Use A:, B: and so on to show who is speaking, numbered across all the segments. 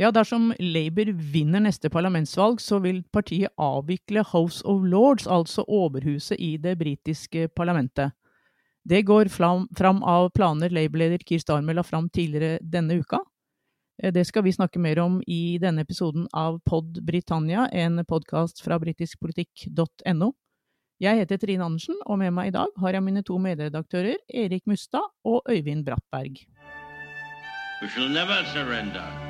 A: Ja, dersom Labour vinner neste parlamentsvalg, så vil partiet avvikle House of Lords, altså overhuset i det britiske parlamentet. Det går fram av planer Labour-leder Keir Starmer la fram tidligere denne uka. Eh, det skal vi snakke mer om i denne episoden av Pod Britannia, en podkast fra britiskpolitikk.no. Jeg heter Trine Andersen, og med meg i dag har jeg mine to medredaktører Erik Mustad og Øyvind Brattberg. We shall never surrender.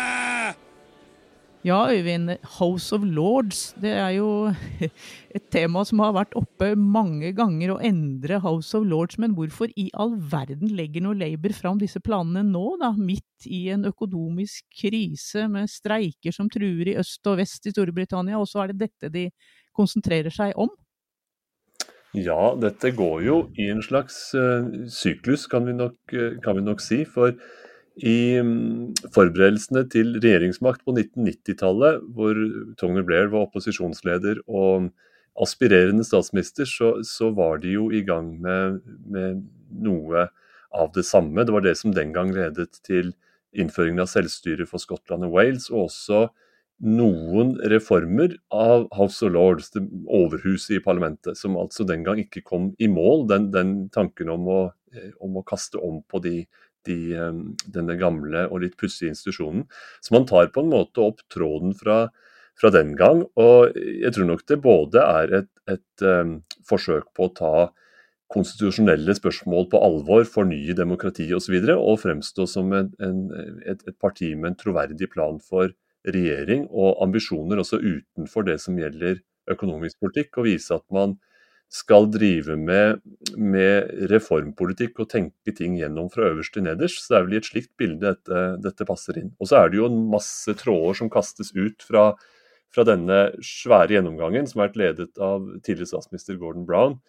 A: Ja, Øyvind. House of Lords. Det er jo et tema som har vært oppe mange ganger, å endre House of Lords. Men hvorfor i all verden legger nå Labour fram disse planene nå, da? Midt i en økonomisk krise med streiker som truer i øst og vest i Storbritannia, og så er det dette de konsentrerer seg om?
B: Ja, dette går jo i en slags uh, syklus, kan vi, nok, uh, kan vi nok si. For i mm, forberedelsene til regjeringsmakt på 1990-tallet, hvor Tony Blair var opposisjonsleder og aspirerende statsminister, så, så var de jo i gang med, med, noe av det samme. Det var det som den gang ledet til innføringen av selvstyre for Skottland og Wales, og også noen reformer av House of Lords, det overhuset i parlamentet, som altså den gang ikke kom i mål. Den, den tanken om å, om å kaste om på de i eh, denne gamle og litt pussige institusjonen. Så man tar på en måte opp tråden fra, fra den gang. Og jeg tror nok det både er et, et um, forsøk på å ta konstitusjonelle spørsmål på alvor, fornye demokratiet osv., og, fremstå som en, en, et, et, parti med en troverdig plan for regjering og ambisjoner også utenfor det som gjelder økonomisk politikk, og vise at man skal drive med, med, reformpolitikk og tenke ting gjennom fra øverst til nederst. Så det er vel i et slikt bilde dette, dette, passer inn. Og så er det jo en masse tråder som kastes ut fra, fra denne svære gjennomgangen, som har vært ledet av tidligere statsminister Gordon Brown.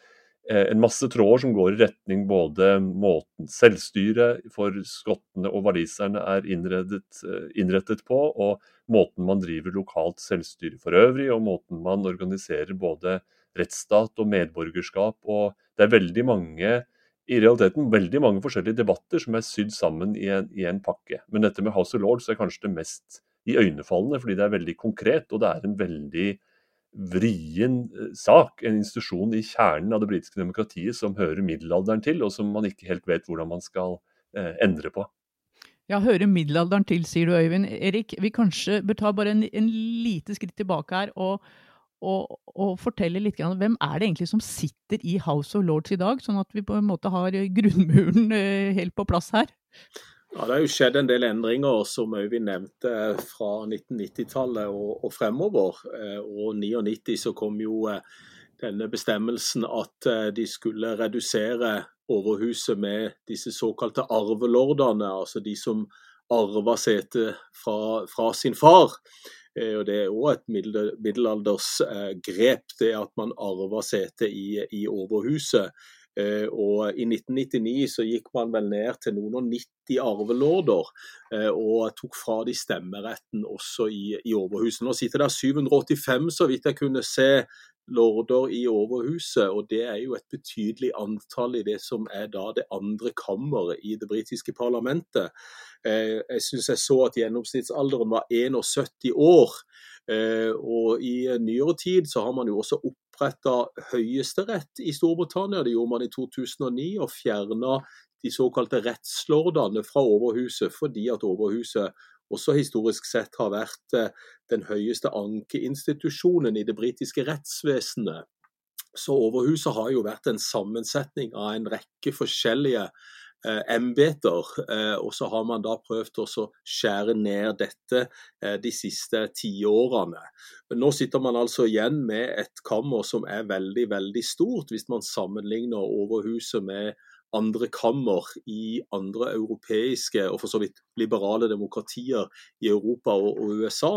B: Eh, en masse tråder som går i retning både måten selvstyret for skottene og waliserne er innredet, eh, innrettet på, og måten man driver lokalt selvstyre for øvrig, og måten man organiserer både rettsstat og medborgerskap. og Det er veldig mange i realiteten veldig mange forskjellige debatter som er sydd sammen i en, i en pakke. Men dette med House of Lords er kanskje det mest iøynefallende, fordi det er veldig konkret. Og det er en veldig vrien eh, sak. En institusjon i kjernen av det britiske demokratiet som hører middelalderen til, og som man ikke helt vet hvordan man skal eh, endre på.
A: Ja, hører middelalderen til, sier du Øyvind. Erik, vi kanskje bør ta bare en, en lite skritt tilbake her og, og, og fortelle litt grann, hvem er det egentlig som sitter i House of Lords i dag, sånn at vi på en måte har grunnmuren eh, helt på plass her?
C: Ja, Det har jo skjedd en del endringer, som Øyvind nevnte, fra 1990-tallet og, og, fremover. Eh, og 99 så kom jo eh, denne bestemmelsen at de skulle redusere overhuset med disse såkalte arvelordene, altså de som arva setet fra, fra sin far. Eh, og Det er òg et middelaldersgrep, det at man arver setet i, i overhuset. Eh, og I 1999 så gikk man vel ned til noen og 90 arvelorder, eh, og tok fra de stemmeretten også i, i overhuset. Nå sitter det 785, så vidt jeg kunne se, lorder i overhuset, og det er jo et betydelig antall i det som er da det andre kammeret i det britiske parlamentet. Eh, jeg syns jeg så at gjennomsnittsalderen var 71 år. Eh, og i nyere tid så har man jo også oppretta høyesterett i Storbritannia. Det gjorde man i 2009, og fjerna de såkalte rettslordene fra overhuset fordi at overhuset også historisk sett har vært eh, den høyeste ankeinstitusjonen i det britiske rettsvesenet. Så Overhuset har jo vært en sammensetning av en rekke forskjellige eh, embeter, eh, og så har man da prøvd å skjære ned dette eh, de siste tiårene. Nå sitter man altså igjen med et kammer som er veldig, veldig stort, hvis man sammenligner Overhuset med andre kammer i andre europeiske og for så vidt liberale demokratier i Europa og, og USA,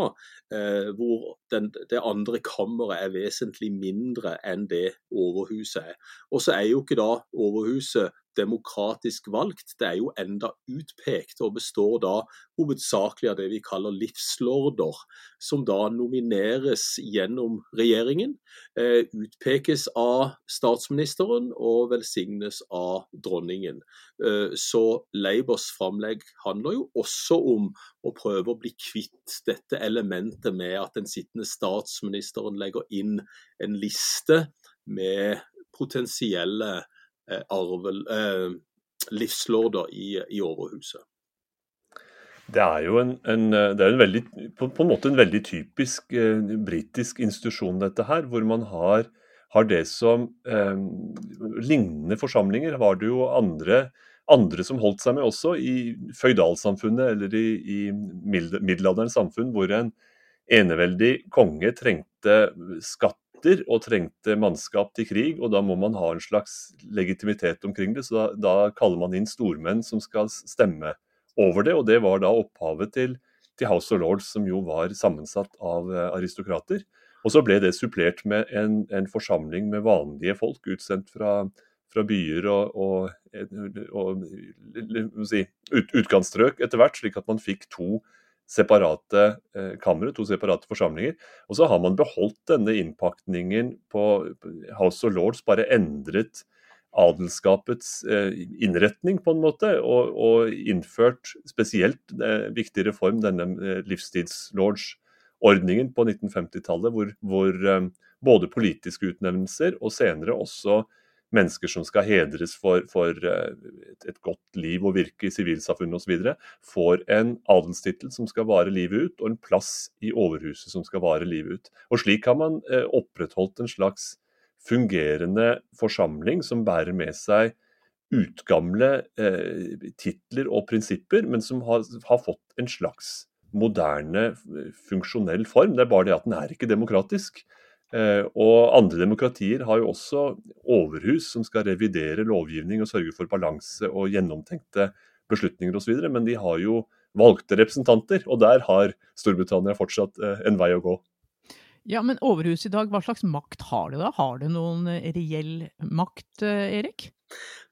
C: eh, hvor den, det andre kammeret er vesentlig mindre enn det overhuset er. Og så er jo ikke da overhuset demokratisk valgt. Det er jo enda utpekt, og består da hovedsakelig av det vi kaller livslorder, som da nomineres gjennom regjeringen, eh, utpekes av statsministeren og velsignes av dronningen. Eh, så Labours framlegg handler jo også om å prøve å bli kvitt dette elementet med at den sittende statsministeren legger inn en liste med potensielle arvel, eh, livslorder i, i Overhuset.
B: Det er jo en, en, det er en veldig, på, på, en måte en veldig typisk eh, britisk institusjon, dette her. Hvor man har, har det som eh, Lignende forsamlinger var det jo andre, andre, som holdt seg med også, i føydalsamfunnet eller i, i middelalderens samfunn, hvor en eneveldig konge trengte skatt makter og trengte mannskap til krig, og da må man ha en slags legitimitet omkring det. Så da, da kaller man inn stormenn som skal stemme over det, og det var da opphavet til, til House of Lords, som jo var sammensatt av eh, aristokrater. Og så ble det supplert med en, en forsamling med vanlige folk utsendt fra, fra byer og, og, og, og si, ut, utkantstrøk etter hvert, slik at man fikk to separate eh, kamre, to separate forsamlinger. Og så har man beholdt denne innpakningen på House of Lords, bare endret adelskapets eh, innretning på en måte, og, og innført spesielt eh, viktig reform, denne eh, livstidslords-ordningen på 1950-tallet, hvor, hvor eh, både politiske utnevnelser og senere også mennesker som skal hedres for, for eh, et, godt liv og virke i sivilsamfunnet osv., får en adelstittel som skal vare livet ut, og en plass i overhuset som skal vare livet ut. Og Slik har man eh, opprettholdt en slags fungerende forsamling som bærer med seg utgamle eh, titler og prinsipper, men som har, har fått en slags moderne, funksjonell form. Det er bare det at den er ikke demokratisk. Eh, og andre demokratier har jo også overhus som skal revidere lovgivning og sørge for balanse og gjennomtenkte beslutninger osv., men de har jo valgte representanter, og der har Storbritannia fortsatt eh, en vei å gå.
A: Ja, Men overhuset i dag, hva slags makt har det da? Har det noen reell makt, eh, Erik?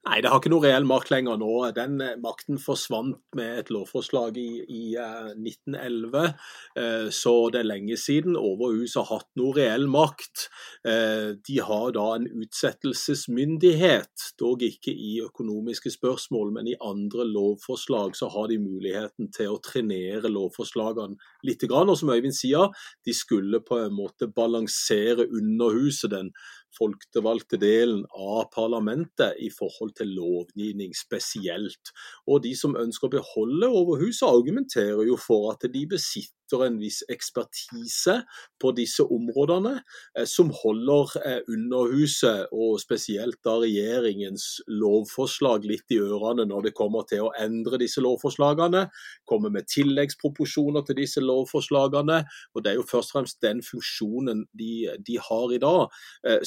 C: Nei, det har ikke noe reell makt lenger nå. Den eh, makten forsvant med et lovforslag i, i 1911, eh, eh, så det er lenge siden Overhuset har hatt noe reell makt. De har da en utsettelsesmyndighet, dog ikke i økonomiske spørsmål, men i andre lovforslag så har de muligheten til å trenere lovforslagene litt. Og som Øyvind sier, de skulle på en måte balansere Underhuset, den folkevalgte delen av parlamentet i forhold til lovgivning spesielt. Og de som ønsker å beholde Overhuset, argumenterer jo for at de besitter en viss ekspertise på disse områdene, eh, som holder eh, Underhuset, og spesielt da regjeringens lovforslag, litt i ørene når det kommer til å endre disse lovforslagene. Komme med tilleggsproposisjoner til disse lovforslagene. og Det er jo først og fremst den funksjonen de, de har i dag. Eh,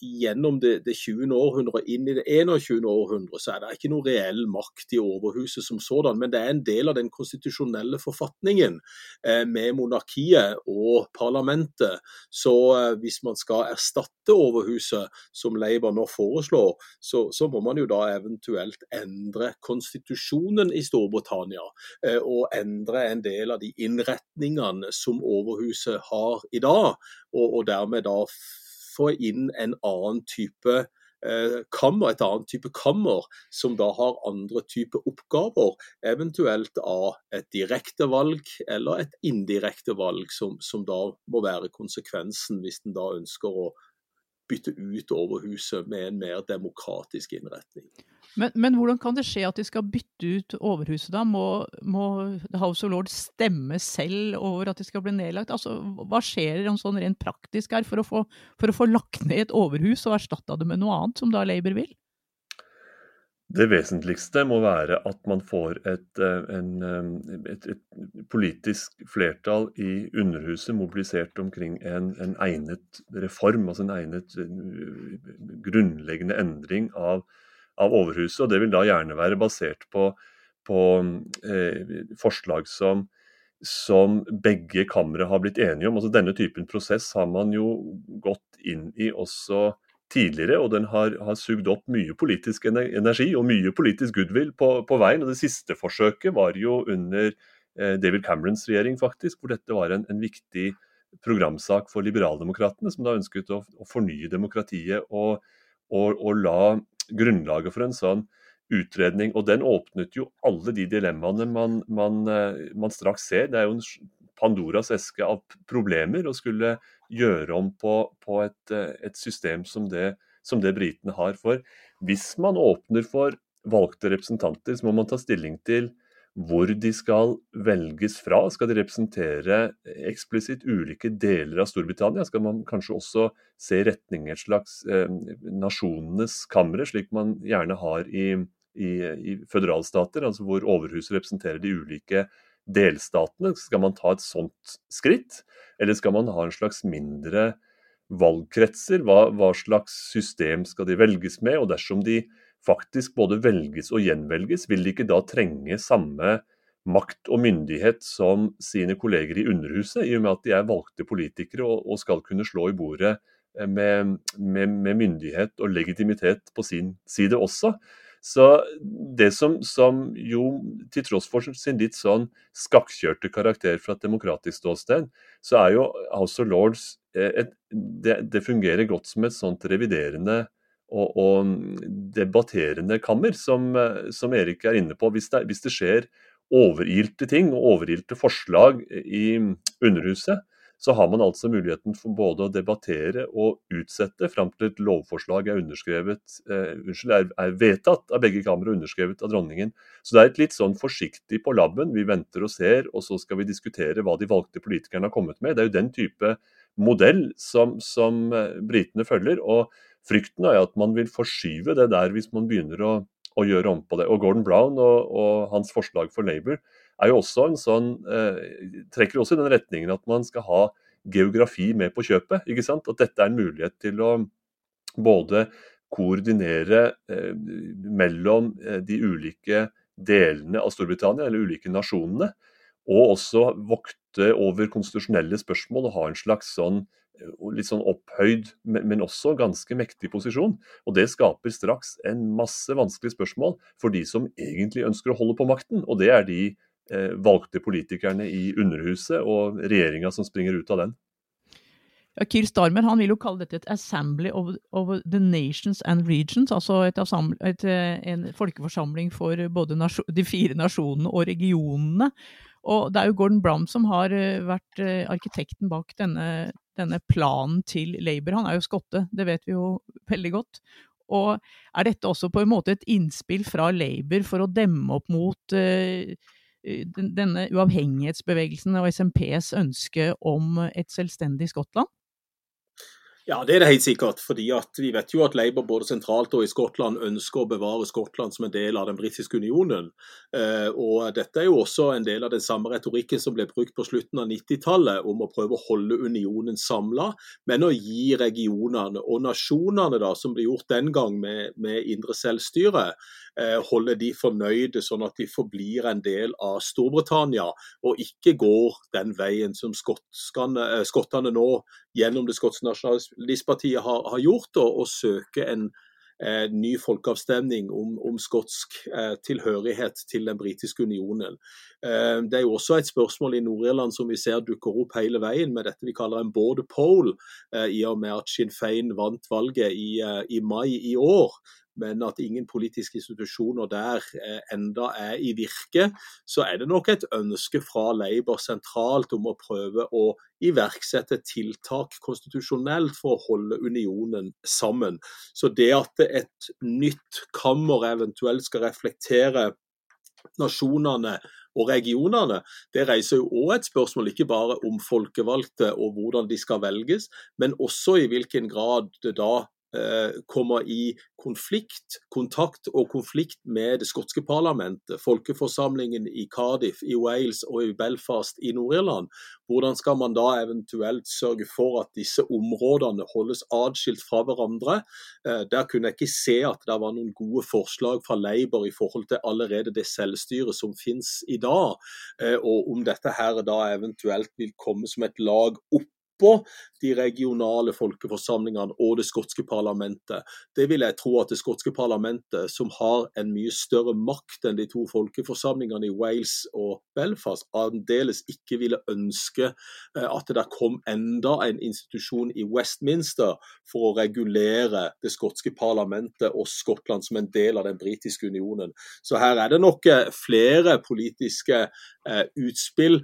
C: gjennom det, det 20. århundre inn i det 21. århundre, så er det ikke noe reell makt i Overhuset som sådan, men det er en del av den konstitusjonelle forfatningen med monarkiet og parlamentet. Så eh, hvis man skal erstatte Overhuset, som Labour nå foreslår, så, så må man jo da eventuelt endre konstitusjonen i Storbritannia. Eh, og endre en del av de innretningene som Overhuset har i dag. Og, og dermed da få inn en annen type Eh, kammer, et annet type kammer, som da har andre type oppgaver. Eventuelt av et direkte valg eller et indirekte valg, som, som da må være konsekvensen hvis en da ønsker å bytte ut Overhuset med en mer demokratisk innretning.
A: Men, men, hvordan kan det skje at de skal bytte ut Overhuset da? Må, må House of Lords stemme selv over at de skal bli nedlagt? Altså, hva skjer sånn rent praktisk her for å, få, for å få lagt ned et overhus og erstatta det med noe annet, som da Labour vil?
B: Det vesentligste må være at man får et, eh, en, eh, et, et politisk flertall i Underhuset mobilisert omkring en, en, egnet reform, altså en egnet eh, grunnleggende endring av av Overhuset. og Det vil da gjerne være basert på, på eh, forslag som, som begge kamre har blitt enige om. Altså Denne typen prosess har man jo gått inn i også tidligere, og den har, har sugd opp mye politisk energi og mye politisk goodwill på, på, veien. og Det siste forsøket var jo under eh, David Camerons regjering, faktisk, hvor dette var en, en viktig programsak for liberaldemokratene, som da ønsket å, å fornye demokratiet og, og, og, la grunnlaget for en sånn utredning. Og den åpnet jo alle de dilemmaene man, man, eh, man straks ser. Det er jo en Pandoras eske av problemer å skulle gjøre om på, på et, eh, et, system som det, som det britene har. For hvis man åpner for valgte representanter, så må man ta stilling til hvor de skal velges fra. Skal de representere eksplisitt ulike deler av Storbritannia? Skal man kanskje også se retning et slags eh, nasjonenes kamre, slik man gjerne har i, i, i føderalstater, altså hvor overhuset representerer de ulike delstatene? Skal man ta et sånt skritt, eller skal man ha en slags mindre valgkretser? Hva, hva slags system skal de velges med? Og dersom de faktisk både velges og gjenvelges, vil de ikke da trenge samme makt og myndighet som sine kolleger i Underhuset, i og med at de er valgte politikere og, og skal kunne slå i bordet eh, med, med, med, myndighet og legitimitet på sin side også. Så det som, som, jo, til tross for sin litt sånn skakkjørte karakter fra et demokratisk ståsted, så er jo House of Lords eh, et, det, det, fungerer godt som et sånt reviderende og, og debatterende kammer, som, eh, som, Erik er inne på. Hvis det, hvis det skjer overilte ting og overilte forslag i Underhuset, så har man altså muligheten for både å debattere og utsette fram til et lovforslag er eh, unnskyld, er, er, vedtatt av begge kamre og underskrevet av dronningen. Så det er et litt sånn forsiktig på labben. Vi venter og ser, og så skal vi diskutere hva de valgte politikerne har kommet med. Det er jo den type modell som, som eh, britene følger. og Frykten er at man vil forskyve det der hvis man begynner å, å gjøre om på det. Og Gordon Brown og, og hans forslag for Labour er jo også en sånn, eh, trekker også i den retningen at man skal ha geografi med på kjøpet. ikke sant? At dette er en mulighet til å både koordinere eh, mellom eh, de ulike delene av Storbritannia, eller ulike nasjonene, og også vokte over konstitusjonelle spørsmål og ha en slags sånn litt sånn opphøyd, men også ganske mektig posisjon. Og det skaper straks en masse vanskelige spørsmål for de som egentlig ønsker å holde på makten, og det er de valgte politikerne i Underhuset og regjeringa som springer ut av den.
A: Ja, Keir Starmer han vil jo kalle dette et 'assembly of, of the nations and regions', altså et, et, eh, en folkeforsamling for både de fire nasjonene og regionene. Og Det er jo Gordon Brown som har eh, vært arkitekten bak denne, denne planen til Labour. Han er jo skotte, det vet vi jo veldig godt. Og Er dette også på en måte et innspill fra Labour for å demme opp mot Eh, denne uavhengighetsbevegelsen og SMPs ønske om et selvstendig Skottland?
C: Ja, det er det helt sikkert. fordi Vi vet jo at Labour både sentralt og i Skottland ønsker å bevare Skottland som en del av den britiske unionen. Eh, og Dette er jo også en del av den samme retorikken som ble brukt på slutten av 90-tallet, om å prøve å holde unionen samla, men å gi regionene og nasjonene, da, som ble gjort den gang med, med indre selvstyre, eh, holde de fornøyde, sånn at de forblir en del av Storbritannia, og ikke går den veien som eh, skottene nå gjennom det skotske nasjonalistpartiet har, har gjort, og søke en eh, ny folkeavstemning om, om skotsk eh, tilhørighet til den britiske unionen. Eh, det er jo også et spørsmål i Nord-Irland som vi ser dukker opp hele veien med dette vi kaller en border poll, eh, i og med at Sinn Fein vant valget i, eh, i mai i år men at ingen politiske institusjoner der eh, enda er i virke, så er det nok et ønske fra Labour sentralt om å prøve å iverksette tiltak konstitusjonelt for å holde unionen sammen. Så det at et nytt kammer eventuelt skal reflektere nasjonene og regionene, det reiser jo òg et spørsmål ikke bare om folkevalgte og hvordan de skal velges, men også i hvilken grad det da kommer i konflikt, kontakt og konflikt med det skotske parlamentet, folkeforsamlingen i Cardiff, i Wales og i Belfast i Nord-Irland. Hvordan skal man da eventuelt sørge for at disse områdene holdes atskilt fra hverandre? Eh, der kunne jeg ikke se at det var noen gode forslag fra Labour i forhold til allerede det selvstyret som finnes i dag, eh, og om dette her da eventuelt vil komme som et lag opp oppå de regionale folkeforsamlingene og det skotske parlamentet. Det vil jeg tro at det skotske parlamentet, som har en mye større makt enn de to folkeforsamlingene i Wales og Belfast, aldeles ikke ville ønske eh, at det der kom enda en institusjon i Westminster for å regulere det skotske parlamentet og Skottland som en del av den britiske unionen. Så her er det nok eh, flere politiske eh, utspill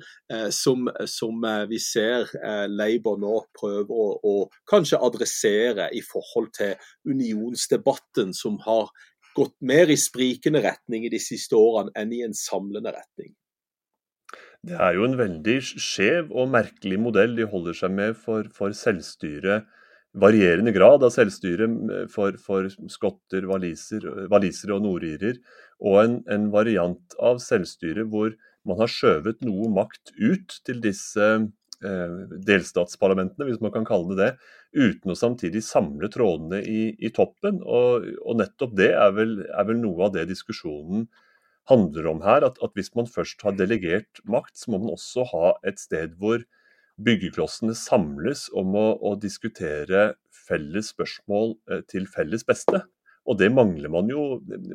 C: som, som vi ser Labour nå prøver å, å, kanskje adressere i forhold til unionsdebatten, som har gått mer i sprikende retning i de siste årene enn i en samlende retning.
B: Det er jo en veldig skjev og merkelig modell de holder seg med for, for selvstyre. Varierende grad av selvstyre for, for skotter, waliser, walisere og nordirer. Og en, en variant av selvstyre hvor man har skjøvet noe makt ut til disse delstatsparlamentene, hvis man kan kalle det det, uten å samtidig samle trådene i, i toppen. Og, og, nettopp det er vel, er vel, noe av det diskusjonen handler om her. At, at, hvis man først har delegert makt, så må man også ha et sted hvor byggeklossene samles om å, å diskutere felles spørsmål eh, til felles beste. Og det mangler man jo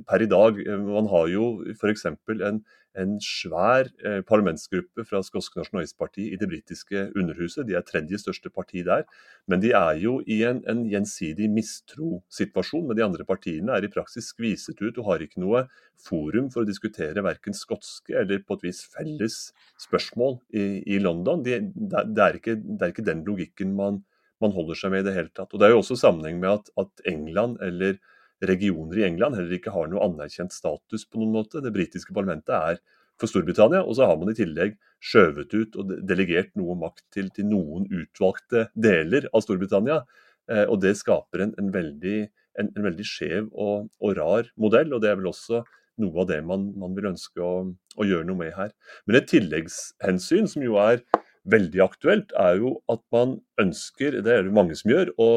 B: per i dag. Man har jo f.eks. En, en svær eh, parlamentsgruppe fra Skotsk Nasjonalistparti i det britiske underhuset. De er tredje største parti der. Men de er jo i en, en gjensidig mistrosituasjon med de andre partiene. Er i praksis skviset ut og har ikke noe forum for å diskutere verken skotske eller på et vis felles spørsmål i, i London. De, det, er ikke, det, er ikke, den logikken man, man holder seg med i det hele tatt. Og Det er jo også sammenheng med at, at England eller regioner i England heller ikke har noe anerkjent status på noen måte. Det britiske parlamentet er for Storbritannia, og så har man i tillegg skjøvet ut og delegert noe makt til, til noen utvalgte deler av Storbritannia. Eh, og det skaper en, en veldig, en, en veldig skjev og, og, rar modell, og det er vel også noe av det man, man vil ønske å, å, gjøre noe med her. Men et tilleggshensyn som jo er veldig aktuelt, er jo at man ønsker, det er det mange som gjør, å,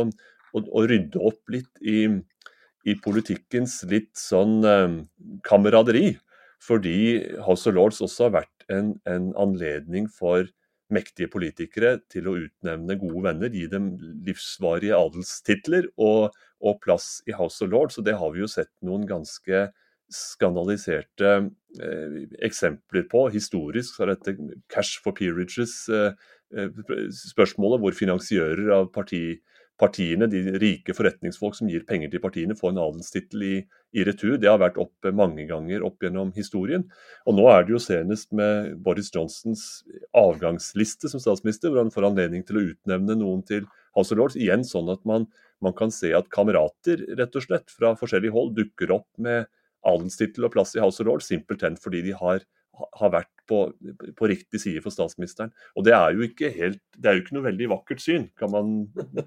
B: å, å rydde opp litt i i politikkens litt sånn eh, kameraderi. Fordi House of Lords også har vært en, en, anledning for mektige politikere til å utnevne gode venner, gi dem livsvarige adelstitler og, og plass i House of Lords. Og det har vi jo sett noen ganske skandaliserte eh, eksempler på. Historisk så er dette cash for Peerages-spørsmålet, eh spørsmålet, hvor finansiører av parti, partiene, de rike forretningsfolk som gir penger til partiene, får en adelstittel i, i, retur. Det har vært oppe mange ganger opp gjennom historien. Og nå er det jo senest med Boris Johnsons avgangsliste som statsminister, hvor han får anledning til å utnevne noen til House of Lords. Igjen sånn at man, man kan se at kamerater rett og slett fra forskjellige hold dukker opp med adelstittel og plass i House of Lords, simpelthen fordi de har har vært på, på, riktig side for statsministeren. Og det er jo ikke helt, det er jo ikke noe veldig vakkert syn, kan man,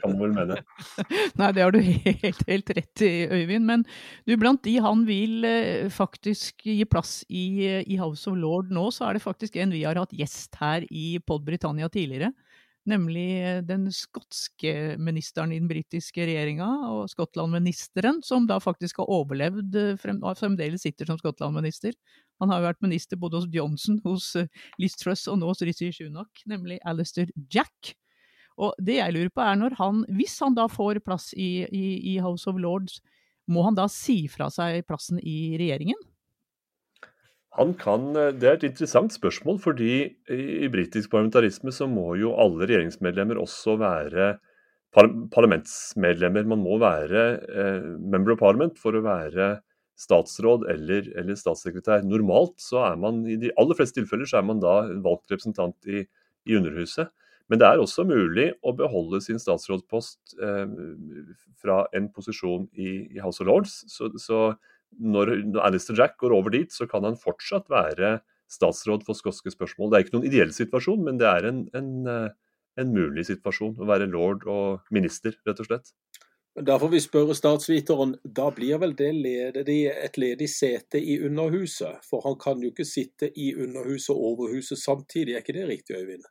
B: kan man vel mene.
A: Nei, det har du helt, helt rett i, Øyvind. Men du, blant de han vil eh, faktisk gi plass i, i, House of Lord nå, så er det faktisk en vi har hatt gjest her i Pod Britannia tidligere. Nemlig eh, den skotske ministeren i den britiske regjeringa, og Skottland-ministeren, som da faktisk har overlevd, eh, og fremdeles sitter som Skottland-minister. Han har jo vært minister både hos Johnson, hos eh, Liz Truss og nå hos Rishi Sunak, nemlig Alistair Jack. Og det jeg lurer på er når han, hvis han da får plass i, i, i House of Lords, må han da si fra seg plassen i regjeringen?
B: Kan, eh, Det er et interessant spørsmål, fordi i britisk parlamentarisme så må jo alle regjeringsmedlemmer også være parlamentsmedlemmer. Man må være eh, member of parliament for å være statsråd eller, eller, statssekretær. Normalt så er man i de aller fleste tilfeller så er man da valgt representant i, i Underhuset. Men det er også mulig å beholde sin statsrådspost eh, fra en posisjon i, i, House of Lords. Så, så når, Alistair Jack går over dit, så kan han fortsatt være statsråd for skotske spørsmål. Det er ikke noen ideell situasjon, men det er en, en, eh, en mulig situasjon å være lord og minister, rett og slett.
C: Da får vi spørre statsviteren, da blir vel det ledig, et ledig sete i Underhuset? For han kan jo ikke sitte i Underhuset og Overhuset samtidig, er ikke det riktig, Øyvind?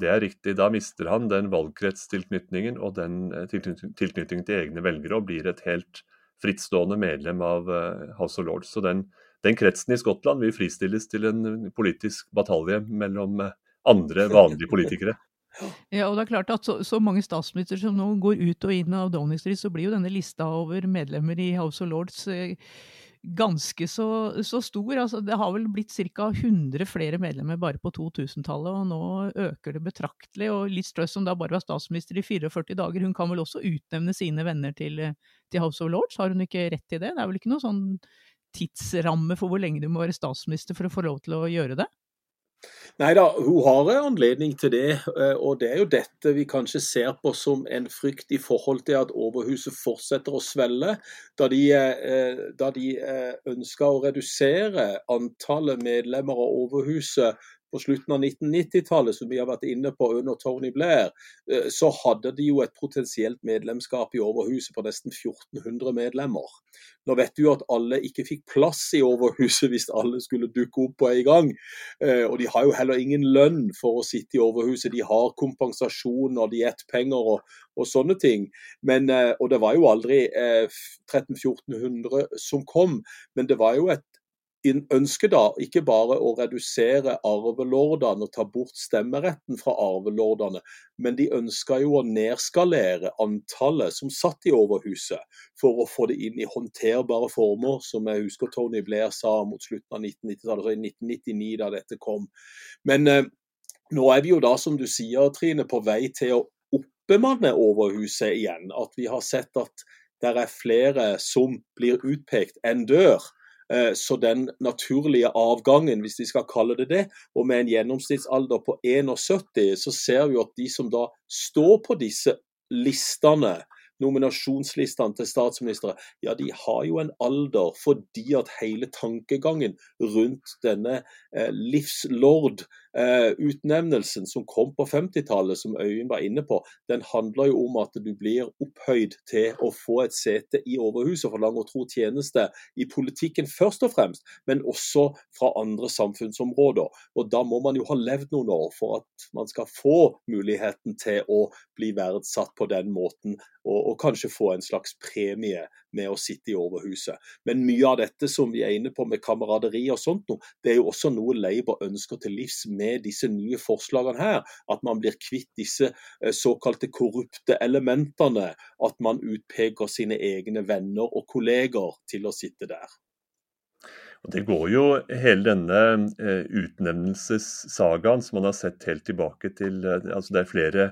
B: Det er riktig. Da mister han den valgkretstilknytningen og den eh, tilknytningen til egne velgere, og blir et helt frittstående medlem av eh, House of Lords. Så den, den kretsen i Skottland vil fristilles til en politisk batalje mellom eh, andre vanlige politikere.
A: Ja, og det er klart at så, så mange statsministre som nå går ut og inn av Downing Street, så blir jo denne lista over medlemmer i House of Lords eh, ganske så, så stor. Altså, det har vel blitt ca. 100 flere medlemmer bare på 2000-tallet, og nå øker det betraktelig. Og Liz Truss, som da bare var statsminister i 44 dager, hun kan vel også utnevne sine venner til, til House of Lords? Har hun ikke rett til det? Det er vel ikke noe sånn tidsramme for hvor lenge du må være statsminister for å få lov til å gjøre det?
C: Nei da, hun har anledning til det. Eh, og det er jo dette vi kanskje ser på som en frykt i forhold til at Overhuset fortsetter å svelle. Da de, eh, da de ønsker å redusere antallet medlemmer av Overhuset på slutten av 1990-tallet, som vi har vært inne på under Tony Blair, eh, så hadde de jo et potensielt medlemskap i Overhuset på nesten 1400 medlemmer. Nå vet du jo at alle ikke fikk plass i Overhuset hvis alle skulle dukke opp på en gang. Eh, og de har jo heller ingen lønn for å sitte i Overhuset. De har kompensasjon og diettpenger og, og sånne ting. Men, eh, og det var jo aldri 1300-1400 som kom, men det var jo et ønsker da ikke bare å redusere arvelordene og ta bort stemmeretten fra arvelordene, men de ønsker jo å nedskalere antallet som satt i Overhuset, for å få det inn i håndterbare former, som jeg husker Tony Blair sa mot slutten av 1990-tallet, altså i 1999 da dette kom. Men eh, nå er vi jo da, som du sier Trine, på vei til å oppbemanne Overhuset igjen. At vi har sett at det er flere som blir utpekt enn dør. Eh, så den naturlige avgangen, hvis de skal kalle det det, og med en gjennomsnittsalder på 71, så ser vi at de som da står på disse listene, nominasjonslistene til statsministre, ja, de har jo en alder fordi at hele tankegangen rundt denne eh, livslord Eh, utnevnelsen som kom på 50-tallet, som Øyen var inne på, den handler jo om at du blir opphøyd til å få et sete i Overhuset for lang og tro tjeneste i politikken først og fremst, men også fra andre samfunnsområder. Og Da må man jo ha levd noen år for at man skal få muligheten til å bli verdsatt på den måten, og, og kanskje få en slags premie med å sitte i Overhuset. Men mye av dette som vi er inne på med kameraderi og sånt, det er jo også noe Labour ønsker til livs med disse nye forslagene her. At man blir kvitt disse eh, såkalte korrupte elementene. At man utpeker sine egne venner og kolleger til å sitte der.
B: Og Det går jo hele denne eh, utnevnelsessagaen som man har sett helt tilbake til eh, altså Det er flere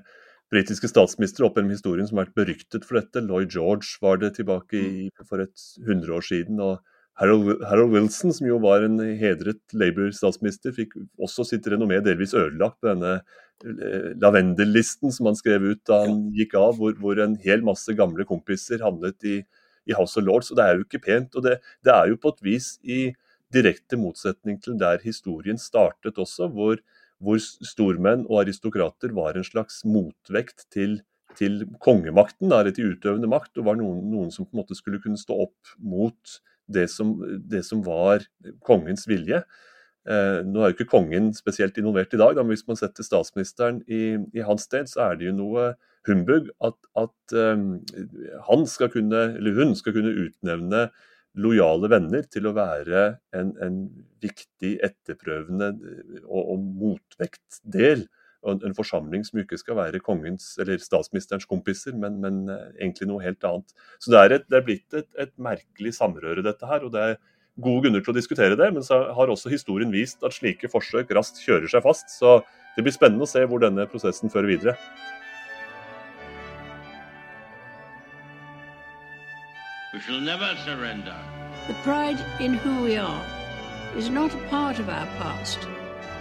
B: britiske statsministre opp gjennom historien som har vært beryktet for dette. Lloyd George var det tilbake i, for et hundre år siden. og Harold, Harold, Wilson, som jo var en hedret Labour-statsminister, fikk også sitt renommé delvis ødelagt på denne lavendelisten lavendellisten som han skrev ut da han gikk av, hvor, hvor en hel masse gamle kompiser havnet i, i, House of Lords. og Det er jo ikke pent. og det, det, er jo på et vis i direkte motsetning til der historien startet også, hvor, hvor stormenn og aristokrater var en slags motvekt til til kongemakten, eller til utøvende makt, og var noen, noen som på en måte skulle kunne stå opp mot det som, det som var kongens vilje. Eh, nå er jo ikke kongen spesielt involvert i dag, da, men hvis man setter statsministeren i, i, hans sted, så er det jo noe humbug at, at um, han skal kunne, eller hun skal kunne utnevne lojale venner til å være en, en viktig, etterprøvende og, og motvektdel og en forsamling som ikke skal være kongens eller statsministerens kompiser, men, men eh, egentlig noe helt annet. Så det er, et, det er blitt et, et, merkelig samrøre, dette her. og det er gode grunner til å diskutere det, men så har også historien vist at slike forsøk raskt kjører seg fast. Så det blir spennende å se hvor denne prosessen fører videre. We shall never surrender.
D: The pride in who we are is not a part of our past.